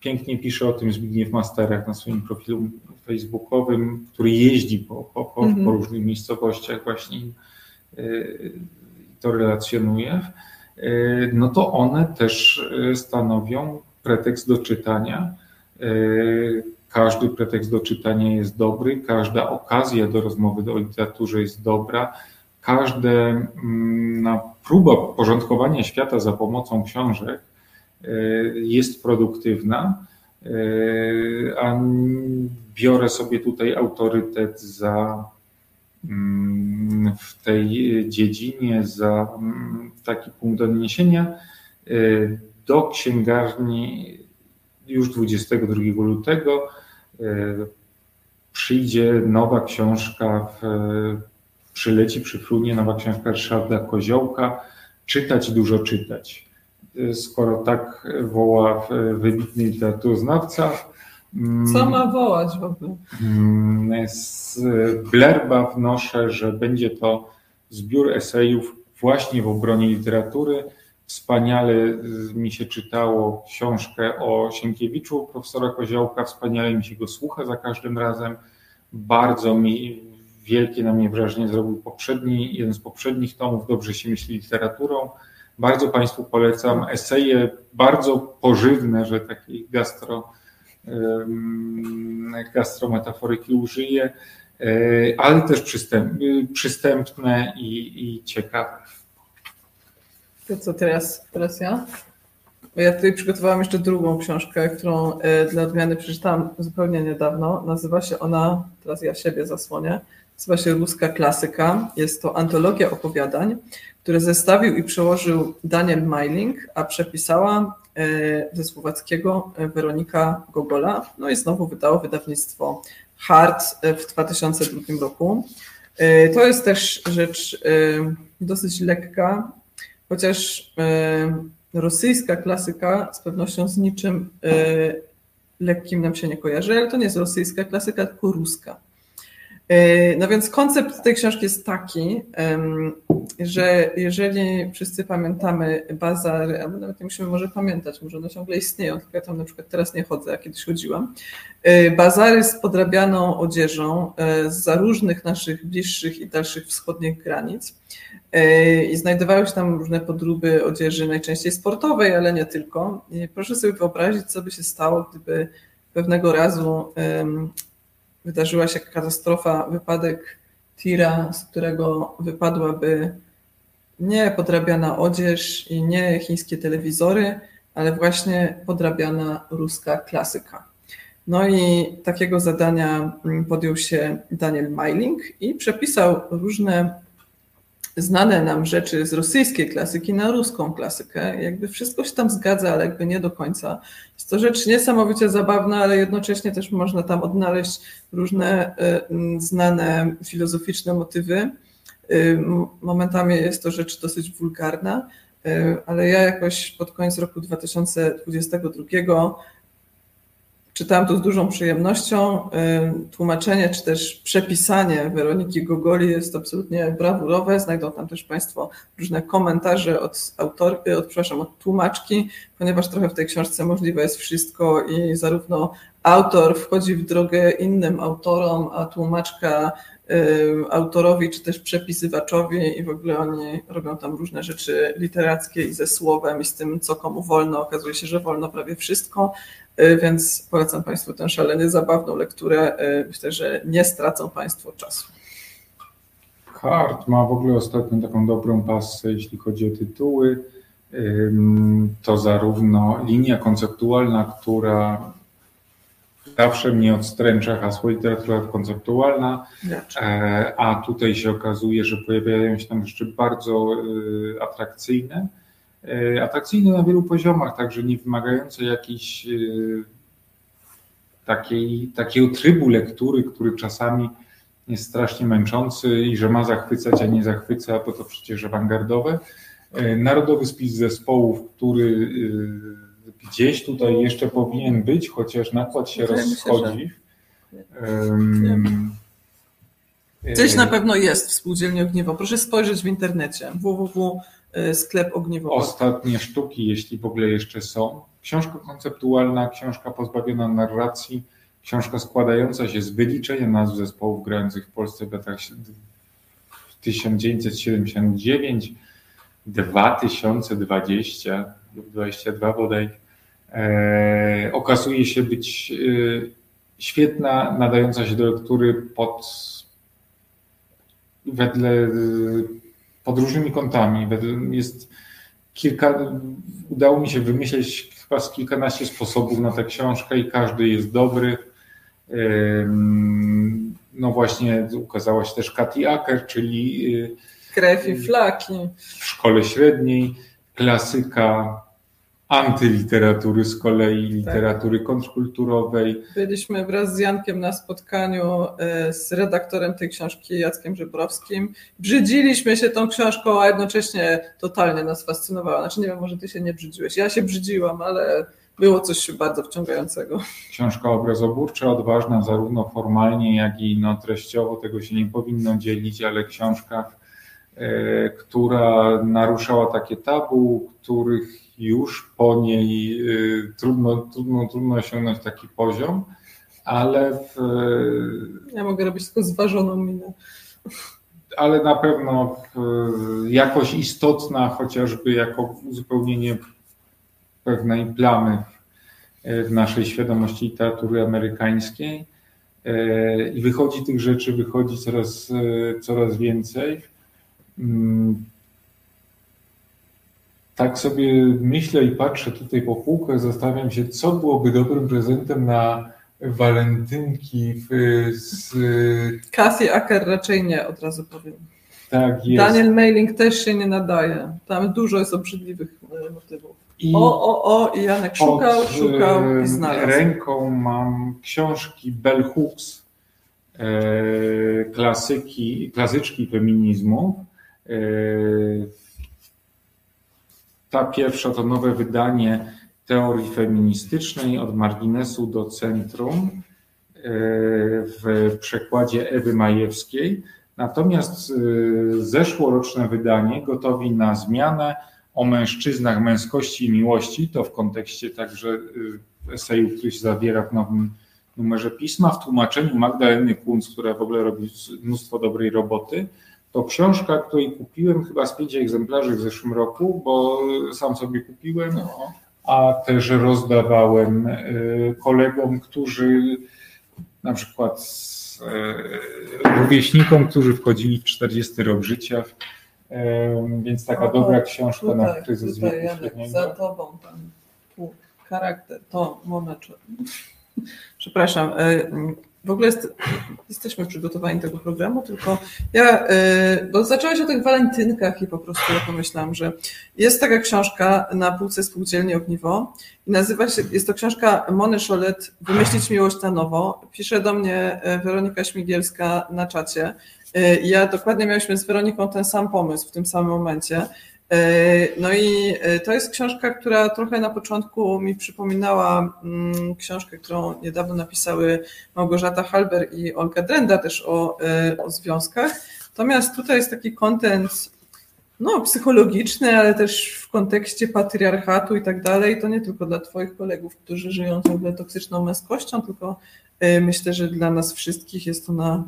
Pięknie pisze o tym Zbigniew Masterek na swoim profilu facebookowym, który jeździ po, po, po, -hmm. po różnych miejscowościach właśnie to relacjonuje, no to one też stanowią pretekst do czytania. E, każdy pretekst do czytania jest dobry, każda okazja do rozmowy o literaturze jest dobra, każda mm, próba porządkowania świata za pomocą książek e, jest produktywna, e, a biorę sobie tutaj autorytet za mm, w tej dziedzinie, za mm, taki punkt odniesienia do księgarni już 22 lutego. E, przyjdzie nowa książka, w, przyleci, przyfrunie nowa książka Ryszarda Koziołka, czytać, dużo czytać. Skoro tak woła wybitny literaturoznawca, mm, co ma wołać w ogóle? Mm, z blerba wnoszę, że będzie to zbiór esejów właśnie w obronie literatury. Wspaniale mi się czytało książkę o Sienkiewiczu profesora Koziołka, wspaniale mi się go słucha za każdym razem. Bardzo mi wielkie na mnie wrażenie zrobił poprzedni, jeden z poprzednich tomów, dobrze się myśli literaturą. Bardzo Państwu polecam eseje bardzo pożywne, że takiej gastro, gastrometaforyki użyję, e, ale też przystęp, przystępne i, i ciekawe. To co teraz, teraz ja? Ja tutaj przygotowałam jeszcze drugą książkę, którą e, dla odmiany przeczytałam zupełnie niedawno. Nazywa się ona, teraz ja siebie zasłonię, nazywa się Ruska Klasyka. Jest to antologia opowiadań, które zestawił i przełożył Daniel Meiling, a przepisała e, ze słowackiego e, Weronika Gogola. No i znowu wydało wydawnictwo Hart w 2002 roku. To jest też rzecz dosyć lekka, chociaż rosyjska klasyka z pewnością z niczym lekkim nam się nie kojarzy, ale to nie jest rosyjska klasyka, tylko ruska. E, no więc koncept tej książki jest taki, że jeżeli wszyscy pamiętamy bazary, albo nawet nie musimy może pamiętać, może one ciągle istnieją, tylko ja tam na przykład teraz nie chodzę, a kiedyś chodziłam. E, bazary z podrabianą odzieżą e, za różnych naszych bliższych i dalszych wschodnich granic. I znajdowały się tam różne podróby odzieży, najczęściej sportowej, ale nie tylko. I proszę sobie wyobrazić, co by się stało, gdyby pewnego razu wydarzyła się katastrofa, wypadek tira, z którego wypadłaby nie podrabiana odzież i nie chińskie telewizory, ale właśnie podrabiana ruska klasyka. No i takiego zadania podjął się Daniel Meiling i przepisał różne znane nam rzeczy z rosyjskiej klasyki na ruską klasykę. Jakby wszystko się tam zgadza, ale jakby nie do końca. Jest to rzecz niesamowicie zabawna, ale jednocześnie też można tam odnaleźć różne y, znane filozoficzne motywy. Y, momentami jest to rzecz dosyć wulgarna, y, ale ja jakoś pod koniec roku 2022 Czytałam to z dużą przyjemnością. Tłumaczenie czy też przepisanie Weroniki Gogoli jest absolutnie brawurowe. Znajdą tam też Państwo różne komentarze od autorki, od, przepraszam, od tłumaczki, ponieważ trochę w tej książce możliwe jest wszystko i zarówno autor wchodzi w drogę innym autorom, a tłumaczka autorowi czy też przepisywaczowi i w ogóle oni robią tam różne rzeczy literackie i ze słowem i z tym, co komu wolno. Okazuje się, że wolno prawie wszystko, y, więc polecam Państwu tę szalenie zabawną lekturę. Y, myślę, że nie stracą Państwo czasu. Hart ma w ogóle ostatnio taką dobrą pasę, jeśli chodzi o tytuły. To zarówno linia konceptualna, która zawsze mnie odstręcza hasło literatura konceptualna, e, a tutaj się okazuje, że pojawiają się tam jeszcze bardzo e, atrakcyjne, e, atrakcyjne na wielu poziomach, także nie wymagające jakiejś takiej, takiego trybu lektury, który czasami jest strasznie męczący i że ma zachwycać, a nie zachwyca, bo to przecież awangardowe. Narodowy spis zespołów, który gdzieś tutaj jeszcze powinien być, chociaż nakład się rozchodzi. Gdzieś na pewno jest w spółdzielni Ogniwo. Proszę spojrzeć w internecie www sklep ogniwo. Ostatnie sztuki, jeśli w ogóle jeszcze są. Książka konceptualna, książka pozbawiona narracji, książka składająca się z wyliczenia nazw zespołów grających w Polsce w latach 1979, 2020 lub 22 bodaj e, okazuje się być e, świetna, nadająca się do lektury pod wedle pod różnymi kątami. Jest kilka, udało mi się wymyśleć chyba z kilkanaście sposobów na tę książkę i każdy jest dobry. No właśnie ukazała się też Katy Acker, czyli Krew i flaki. W szkole średniej, klasyka antyliteratury z kolei, literatury tak. kontrkulturowej. Byliśmy wraz z Jankiem na spotkaniu e, z redaktorem tej książki, Jackiem Żebrowskim. Brzydziliśmy się tą książką, a jednocześnie totalnie nas fascynowała. Znaczy nie wiem, może ty się nie brzydziłeś. Ja się brzydziłam, ale było coś bardzo wciągającego. Książka obrazoburcza, odważna zarówno formalnie, jak i no, treściowo. Tego się nie powinno dzielić, ale książka, e, która naruszała takie tabu, których już po niej y, trudno, trudno, trudno osiągnąć taki poziom, ale w, Ja mogę robić tylko zważoną minę. Ale na pewno jakoś istotna, chociażby jako uzupełnienie pewnej plamy w naszej świadomości literatury amerykańskiej. Y, I wychodzi tych rzeczy, wychodzi coraz, y, coraz więcej. Tak sobie myślę i patrzę tutaj po półkach, zastanawiam się, co byłoby dobrym prezentem na walentynki w, z... Cassie Acker raczej nie, od razu powiem. Tak jest. Daniel Mailing też się nie nadaje. Tam dużo jest obrzydliwych e, motywów. I o, o, o, i Janek szukał, szukał i znalazł. ręką mam książki Bell Hooks, e, klasyki, klasyczki feminizmu. Ta pierwsza to nowe wydanie teorii feministycznej od marginesu do centrum e, w przekładzie Ewy Majewskiej. Natomiast e, zeszłoroczne wydanie Gotowi na zmianę o mężczyznach, męskości i miłości, to w kontekście także e, eseju, który się zawiera w nowym numerze pisma, w tłumaczeniu Magdaleny Kunz, która w ogóle robi mnóstwo dobrej roboty, to książka, której kupiłem chyba z pięć egzemplarzy w zeszłym roku, bo sam sobie kupiłem, no. a też rozdawałem e, kolegom, którzy na przykład e, rówieśnikom, którzy wchodzili w 40 rok życia. E, więc taka no, dobra książka tutaj, na kryzys tutaj, wieku Za tobą tu charakter, to moment. Przepraszam. W ogóle jest, jesteśmy przygotowani do tego programu, tylko ja, y, bo zaczęłaś o tych walentynkach i po prostu ja pomyślałam, że jest taka książka na półce spółdzielni Ogniwo i nazywa się, jest to książka Mony Szolet Wymyślić miłość na nowo. Pisze do mnie y, Weronika Śmigielska na czacie. Y, ja dokładnie miałyśmy z Weroniką ten sam pomysł w tym samym momencie. E, no i e, to jest książka, która trochę na początku mi przypominała mm, książkę, którą niedawno napisały Małgorzata Halber i Olga Drenda też o, e, o związkach. Natomiast tutaj jest taki kontent no, psychologiczny, ale też w kontekście patriarchatu i tak dalej. To nie tylko dla Twoich kolegów, którzy żyją ciągle toksyczną męskością, tylko myślę, że dla nas wszystkich jest ona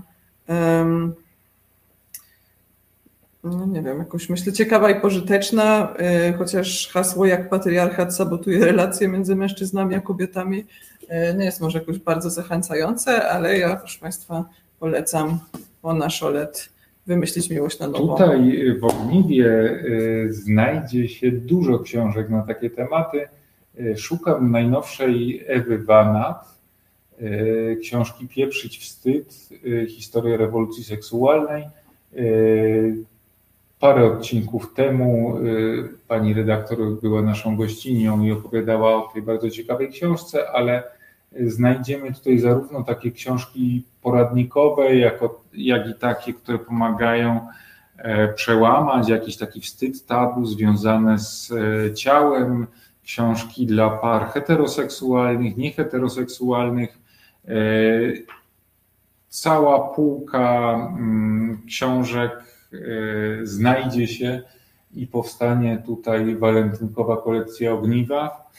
um, no nie wiem, jakoś myślę ciekawa i pożyteczna, y, chociaż hasło jak patriarchat sabotuje relacje między mężczyznami a kobietami y, nie jest może jakoś bardzo zachęcające, ale ja proszę Państwa polecam Ona Szolet wymyślić miłość na nowo. Tutaj w Ogniwie znajdzie się dużo książek na takie tematy. Szukam najnowszej Ewy Wanat, książki Pieprzyć wstyd, historia rewolucji seksualnej. Parę odcinków temu y, pani redaktor była naszą gościnią i opowiadała o tej bardzo ciekawej książce, ale znajdziemy tutaj zarówno takie książki poradnikowe, jako, jak i takie, które pomagają e, przełamać jakiś taki wstyd tabu związane z e, ciałem, książki dla par heteroseksualnych, nieheteroseksualnych. E, cała półka mm, książek znajdzie się i powstanie tutaj walentynkowa kolekcja ogniwa.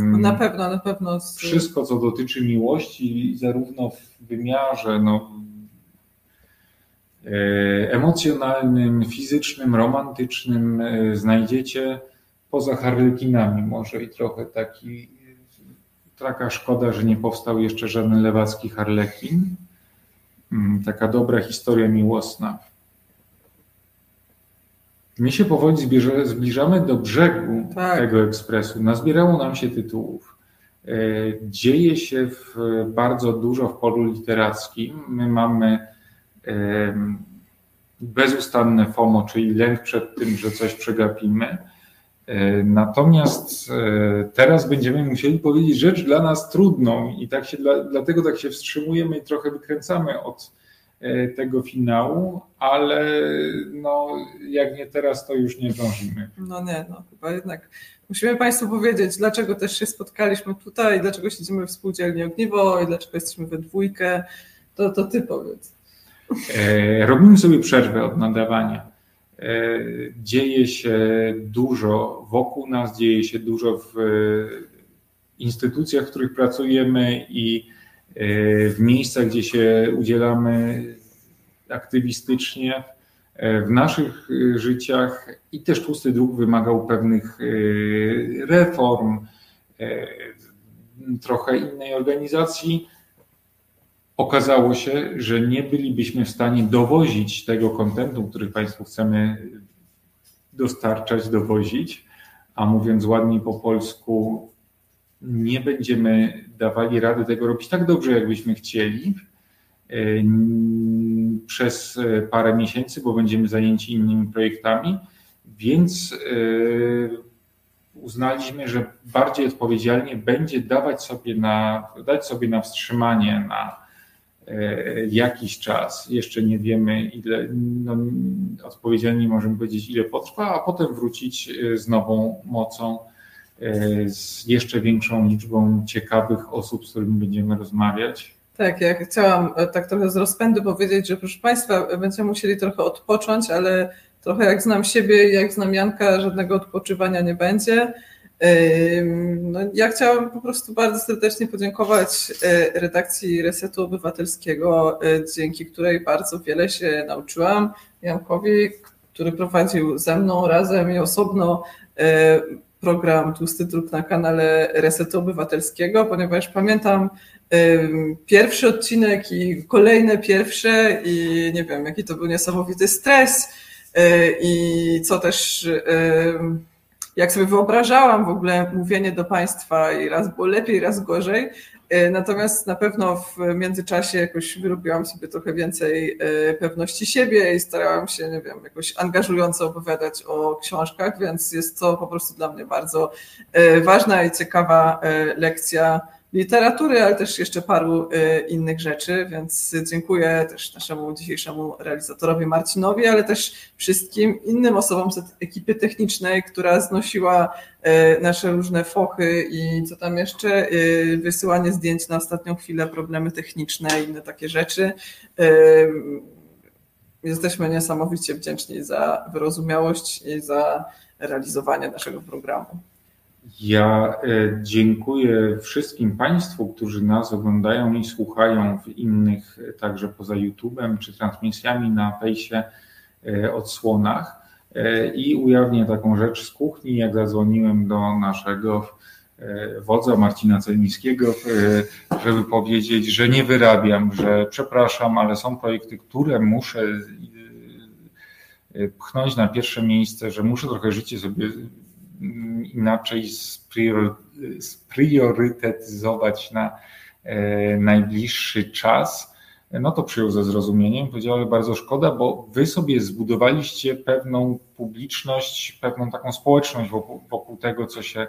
Na pewno, na pewno. Wszystko, co dotyczy miłości, zarówno w wymiarze no, e, emocjonalnym, fizycznym, romantycznym, e, znajdziecie poza harlekinami może i trochę taki, taka szkoda, że nie powstał jeszcze żaden lewacki harlekin. Mm, taka dobra historia miłosna. My się powoli zbliżamy do brzegu tak. tego ekspresu. Nazbierało nam się tytułów. E, dzieje się w, bardzo dużo w polu literackim. My mamy bezustanne FOMO, czyli lęk przed tym, że coś przegapimy. Natomiast teraz będziemy musieli powiedzieć rzecz dla nas trudną i tak się, dlatego tak się wstrzymujemy i trochę wykręcamy od tego finału, ale no, jak nie teraz, to już nie zdążymy. No nie, no chyba jednak musimy Państwu powiedzieć, dlaczego też się spotkaliśmy tutaj, dlaczego siedzimy w spółdzielni Ogniwo i dlaczego jesteśmy we dwójkę. To, to Ty powiedz. E, robimy sobie przerwę od nadawania. E, dzieje się dużo wokół nas, dzieje się dużo w instytucjach, w których pracujemy i e, w miejscach, gdzie się udzielamy aktywistycznie w naszych życiach i też tłusty dróg wymagał pewnych reform, trochę innej organizacji. Okazało się, że nie bylibyśmy w stanie dowozić tego kontentu, który Państwu chcemy dostarczać, dowozić, a mówiąc ładniej po polsku, nie będziemy dawali rady tego robić tak dobrze, jakbyśmy chcieli e, przez parę miesięcy, bo będziemy zajęci innymi projektami, więc e, uznaliśmy, że bardziej odpowiedzialnie będzie dawać sobie na, dać sobie na wstrzymanie na E, jakiś czas, jeszcze nie wiemy ile, no, odpowiedzialnie możemy powiedzieć ile potrwa, a potem wrócić e, z nową mocą, e, z jeszcze większą liczbą ciekawych osób, z którymi będziemy rozmawiać. Tak, ja chciałam tak trochę z rozpędu powiedzieć, że proszę Państwa, będziemy musieli trochę odpocząć, ale trochę jak znam siebie, jak znam Janka, żadnego odpoczywania nie będzie. No, ja chciałam po prostu bardzo serdecznie podziękować e, redakcji Resetu Obywatelskiego, e, dzięki której bardzo wiele się nauczyłam. Jankowi, który prowadził ze mną razem i osobno e, program Tłusty Druk na kanale Resetu Obywatelskiego, ponieważ pamiętam pierwszy odcinek i kolejne pierwsze i nie wiem, jaki to był niesamowity stres i co też jak sobie wyobrażałam w ogóle mówienie do Państwa i raz było lepiej, raz gorzej. E, natomiast na pewno w międzyczasie jakoś wyrobiłam sobie trochę więcej e, pewności siebie i starałam się, nie wiem, jakoś angażująco opowiadać o książkach, więc jest to po prostu dla mnie bardzo e, ważna i ciekawa lekcja literatury, ale też jeszcze paru y, innych rzeczy, więc dziękuję też naszemu dzisiejszemu realizatorowi Marcinowi, ale też wszystkim innym osobom z ekipy technicznej, która znosiła y, nasze różne fochy i co tam jeszcze, y, wysyłanie zdjęć na ostatnią chwilę, problemy techniczne i inne takie rzeczy. Jesteśmy niesamowicie wdzięczni za wyrozumiałość i za realizowanie naszego programu. Ja e, dziękuję wszystkim Państwu, którzy nas oglądają i słuchają w innych, e, także poza YouTube'em czy transmisjami na fejsie e, odsłonach. I ujawnię taką rzecz z kuchni, jak zadzwoniłem do naszego wodza Marcina Celnickiego, żeby powiedzieć, że nie wyrabiam, że przepraszam, ale są projekty, które muszę pchnąć na pierwsze miejsce, że muszę trochę życie sobie inaczej spriorytetyzować na e, najbliższy czas, no to przyjął ze zrozumieniem. Powiedział, ale bardzo szkoda, bo wy sobie zbudowaliście pewną publiczność, pewną taką społeczność wokół, wokół tego, co się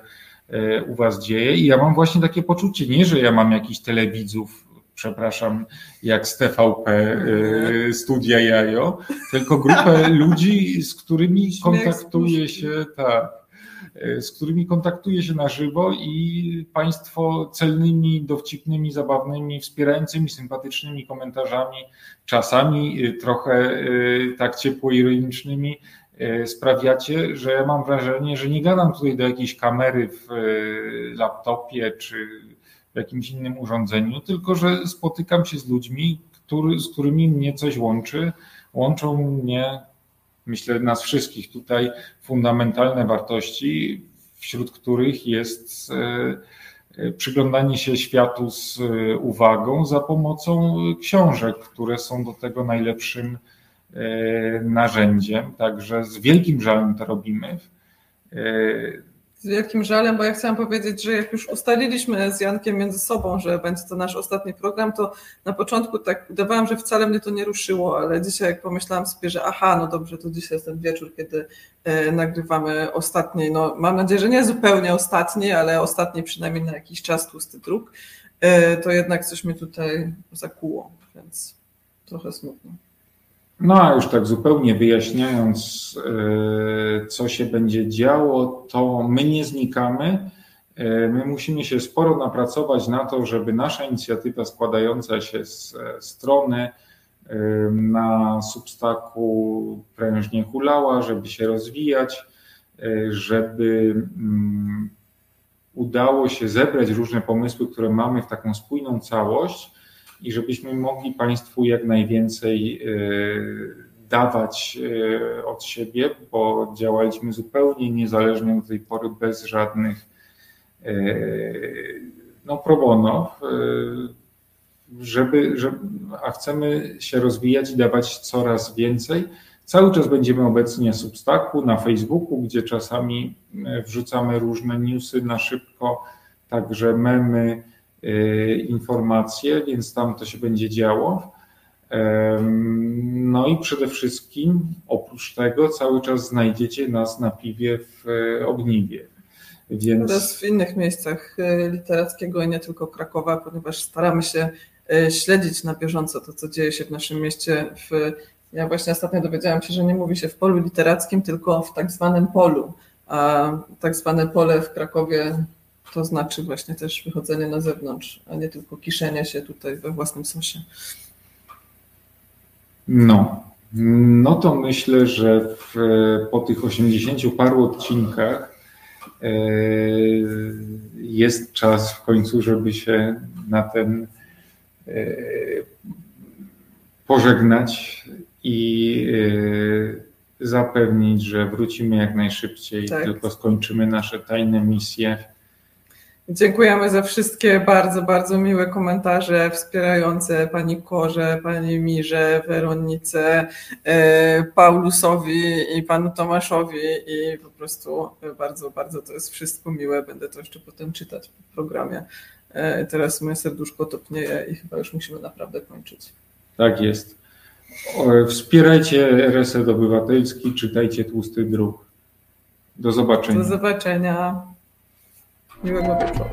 e, u was dzieje. I ja mam właśnie takie poczucie, nie, że ja mam jakichś telewidzów, przepraszam, jak z TVP e, Studia Jajo, tylko grupę ludzi, z którymi kontaktuję się, tak z którymi kontaktuję się na żywo i Państwo celnymi, dowcipnymi, zabawnymi, wspierającymi, sympatycznymi komentarzami, czasami e, trochę e, tak ciepło-ironicznymi sprawiacie, że ja mam wrażenie, że nie gadam tutaj do jakiejś kamery w laptopie czy w jakimś innym urządzeniu, tylko że spotykam się z ludźmi, który, z którymi mnie coś łączy. Łączą mnie myślę, nas wszystkich tutaj fundamentalne wartości, wśród których jest e, e, przyglądanie się światu z e, uwagą za pomocą książek, które są do tego najlepszym narzędziem. Także z wielkim żalem to robimy. Z wielkim żalem, bo ja chciałam powiedzieć, że jak już ustaliliśmy z Jankiem między sobą, że będzie to nasz ostatni program, to na początku tak udawałam, że wcale mnie to nie ruszyło, ale dzisiaj jak pomyślałam sobie, że aha, no dobrze, to dzisiaj jest ten wieczór, kiedy e, nagrywamy ostatni, no mam nadzieję, że nie zupełnie ostatni, ale ostatni przynajmniej na jakiś czas tłusty druk, e, to jednak coś mnie tutaj zakuło, więc trochę smutno. No a już tak zupełnie wyjaśniając, e, co się będzie działo, to my nie znikamy. E, my musimy się sporo napracować na to, żeby nasza inicjatywa składająca się z strony e, na Substaku prężnie hulała, żeby się rozwijać, żeby mm, udało się zebrać różne pomysły, które mamy w taką spójną całość i żebyśmy mogli Państwu jak najwięcej y, dawać y, od siebie, bo działaliśmy zupełnie niezależnie do tej pory, bez żadnych y, no, pro bono, żeby, żeby, a chcemy się rozwijać i dawać coraz więcej. Cały czas będziemy obecni na Substaku, na Facebooku, gdzie czasami wrzucamy różne newsy na szybko, także memy, informacje, więc tam to się będzie działo. No i przede wszystkim oprócz tego cały czas znajdziecie nas na piwie w e, Ogniwie. Więc... Oraz w innych miejscach e, literackiego i nie tylko Krakowa, ponieważ staramy się e, śledzić na bieżąco to, co dzieje się w naszym mieście. W... Ja właśnie ostatnio dowiedziałam się, że nie mówi się w polu literackim, tylko w tak zwanym polu. A tak zwane pole w Krakowie to znaczy właśnie też wychodzenie na zewnątrz, a nie tylko kiszenie się tutaj we własnym sosie. No, no to myślę, że w, po tych 80 paru odcinkach e, jest czas w końcu, żeby się na ten e, pożegnać i e, zapewnić, że wrócimy jak najszybciej, tak. tylko skończymy nasze tajne misje Dziękujemy za wszystkie bardzo, bardzo miłe komentarze wspierające Pani Korze, Pani Mirze, Weronice, e, Paulusowi i Panu Tomaszowi i po prostu bardzo, bardzo to jest wszystko miłe. Będę to jeszcze potem czytać w programie. E, teraz moje serduszko topnieje i chyba już musimy naprawdę kończyć. Tak jest. Wspierajcie Reset Obywatelski, czytajcie Tłusty Druk. Do zobaczenia. Do zobaczenia. 你为那边说